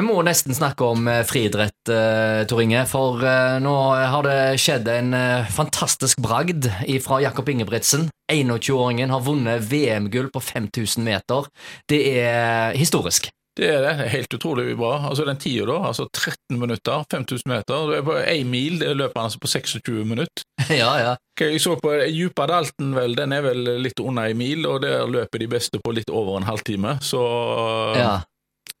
Vi må nesten snakke om eh, friidrett, uh, Tor Inge. For uh, nå har det skjedd en fantastisk bragd fra Jakob Ingebrigtsen. 21-åringen har vunnet VM-gull på 5000 meter. Det er historisk. Det er det. Helt utrolig bra. Altså Den tida, da. altså 13 minutter, 5000 meter. Du er på én mil, det løper han altså på 26 minutter. ja, ja. Jeg så på Djupadalten, vel, den er vel litt under en mil, og der løper de beste på litt over en halvtime. Så ja.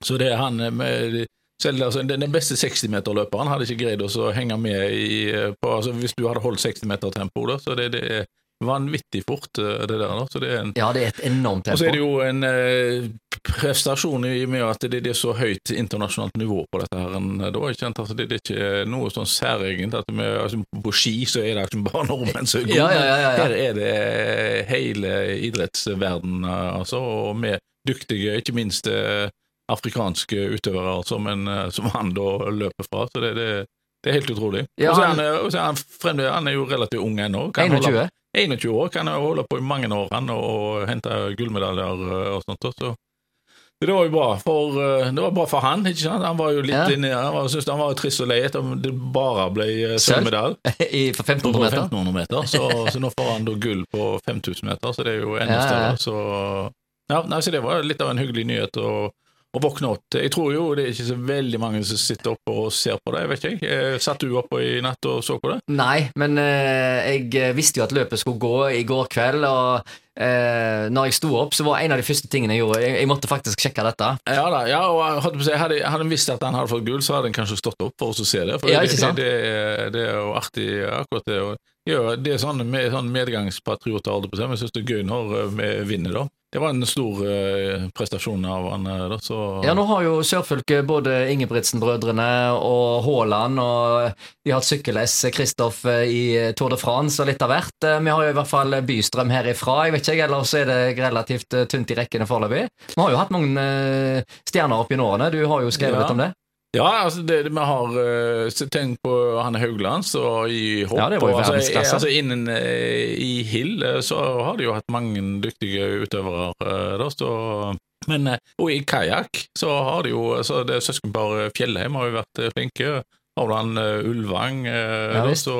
Så det er han med selv altså, Den beste 60-meterløperen hadde ikke greid å henge med i på, altså, Hvis du hadde holdt 60-metertempo, da, så det, det, er vanvittig fort, det der. Da. Så det er en, ja, det er et enormt tempo. Og så er det jo en eh, prestasjon i og med at det, det, er så høyt internasjonalt nivå på dette. her. Da, ikke altså, det, det, er ikke noe sånn særegent. at vi, altså, På ski så er det ikke bare nordmenn som er gode, ja, ja, ja, her er det hele idrettsverdenen, altså, og med dyktige, ikke minst eh, afrikanske utøvere som, en, eh, som han da løper fra. så det, det, det er helt utrolig. Ja, han, og så er han, fremdeles, han er jo relativt ung ennå. 21? 21 år kan jo holde på i mange år han og hente gullmedaljer eh, og sånt. Så det var jo bra for, det var bra for han, ikke sant? Han var jo litt ja. inni Han var, syntes han var trist og lei etter om det bare ble sølvmedalje. For 1500 meter? 1500 meter. Så, så, nå får han da gull på 5000 meter, så det er jo enda ja, større. Så, ja, nei, så det var litt av en hyggelig nyhet. og å våkne opp til. Jeg tror jo det er ikke så veldig mange som sitter oppe og ser på det, vet ikke jeg. Eh, satt du oppe i natt og så på det? Nei, men eh, jeg visste jo at løpet skulle gå i går kveld, og eh, når jeg sto opp, så var en av de første tingene jeg gjorde Jeg, jeg måtte faktisk sjekke dette. Ja da, ja, og hadde, hadde, hadde en visst at han hadde fått gull, så hadde en kanskje stått opp for å se det. For ja, sant? Det, det, det, er jo artig, akkurat det. Og, ja, det er sånn, med, sånn medgangspatrioter, holdt på å si. Jeg syns det er gøy når vi vinner, da. Det var en stor uh, prestasjon av han. Eh, da, så... Ja, nå har jo sørfylket både Ingebrigtsen-brødrene og Haaland, og de har hatt sykkel-S, Kristoff eh, i Tour de France og litt av hvert. Vi har jo i hvert fall Bystrøm herifra, jeg vet ikke, ellers er det relativt tynt i rekkene foreløpig. Vi har jo hatt mange stjerner opp i årene, du har jo skrevet ja. litt om det? Ja, altså det, vi har uh, tenkt på Hanne Haugland så i hopp. Ja, det var jo altså, altså Innen uh, i Hill uh, så har de jo hatt mange dyktige utøvere. da, så, men og i kajakk så har de jo så det Søskenparet Fjellheim har jo vært flinke. Havland Ulvang. Ja, da, så,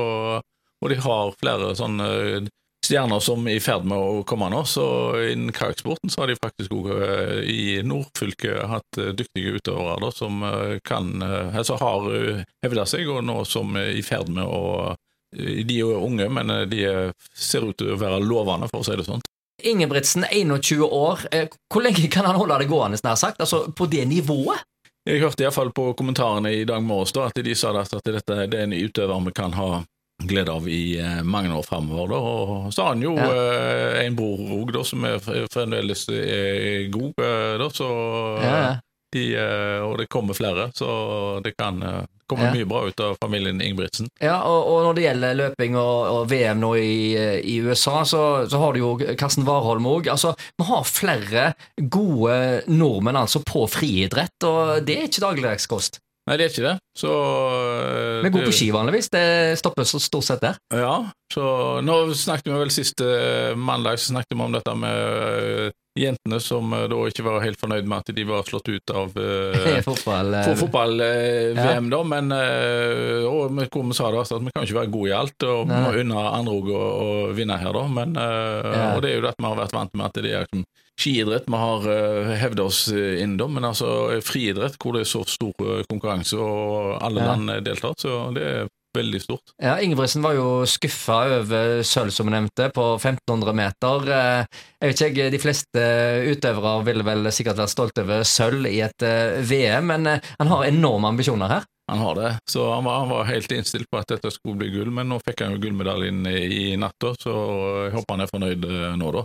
og de har flere sånne stjerner som er i ferd med å komme nå. Så innen kajakksporten så har de faktisk òg eh, i nordfylket hatt eh, dyktige utøvere som eh, kan, altså har hevda seg, og nå som er i ferd med å De er jo unge, men de ser ut til å være lovende, for å si det sånn. Ingebrigtsen, 21 år. Hvor lenge kan han holde det gående, nær sagt? Altså på det nivået? Jeg hørte iallfall på kommentarene i dag morges at de sa at dette det er en utøver vi kan ha glede av i eh, mange år framover. Og så har han jo ja. eh, en bror òg, som er fremdeles er god, eh, da, så ja. de, Og det kommer flere, så det kan komme ja. mye bra ut av familien Ingebrigtsen. Ja, og, og, når det gjelder løping og, og VM nå i, i USA, så, så, har du jo Karsten Warholm òg. Altså, vi har flere gode nordmenn altså på friidrett, og det er ikke dagligdagskost. Nei, det er ikke det. Så Vi går på ski vanligvis. Det stopper så stort sett der. Ja, så nå snakket vi vel sist eh, mandag så snakket vi om dette med eh, jentene som eh, da ikke var helt fornøyd med at de var slått ut av uh, fotball-VM, fotball, uh, ja. da, men uh, og hvor vi sa da, at vi kan ikke være gode i alt, og vi må unne andre òg å, å, vinne her, da. Men, ja. Og det er jo det vi har vært vant med, at det er liksom skiidrett vi har uh, hevda oss inn, da, men altså friidrett, hvor det er så stor konkurranse og alle ja. land deltar, så det er veldig stort. Ja, Ingebrigtsen var jo skuffa over sølv, som vi nevnte, på 1500 meter. Eh, jeg vet ikke, De fleste utøvere ville vel sikkert vært stolt over sølv i et eh, VM, men eh, han har enorme ambisjoner her. Han har det, så han var, han var, helt innstilt på at dette skulle bli gull, men nå fikk han jo gullmedaljen i natt, så jeg håper han er fornøyd nå, da.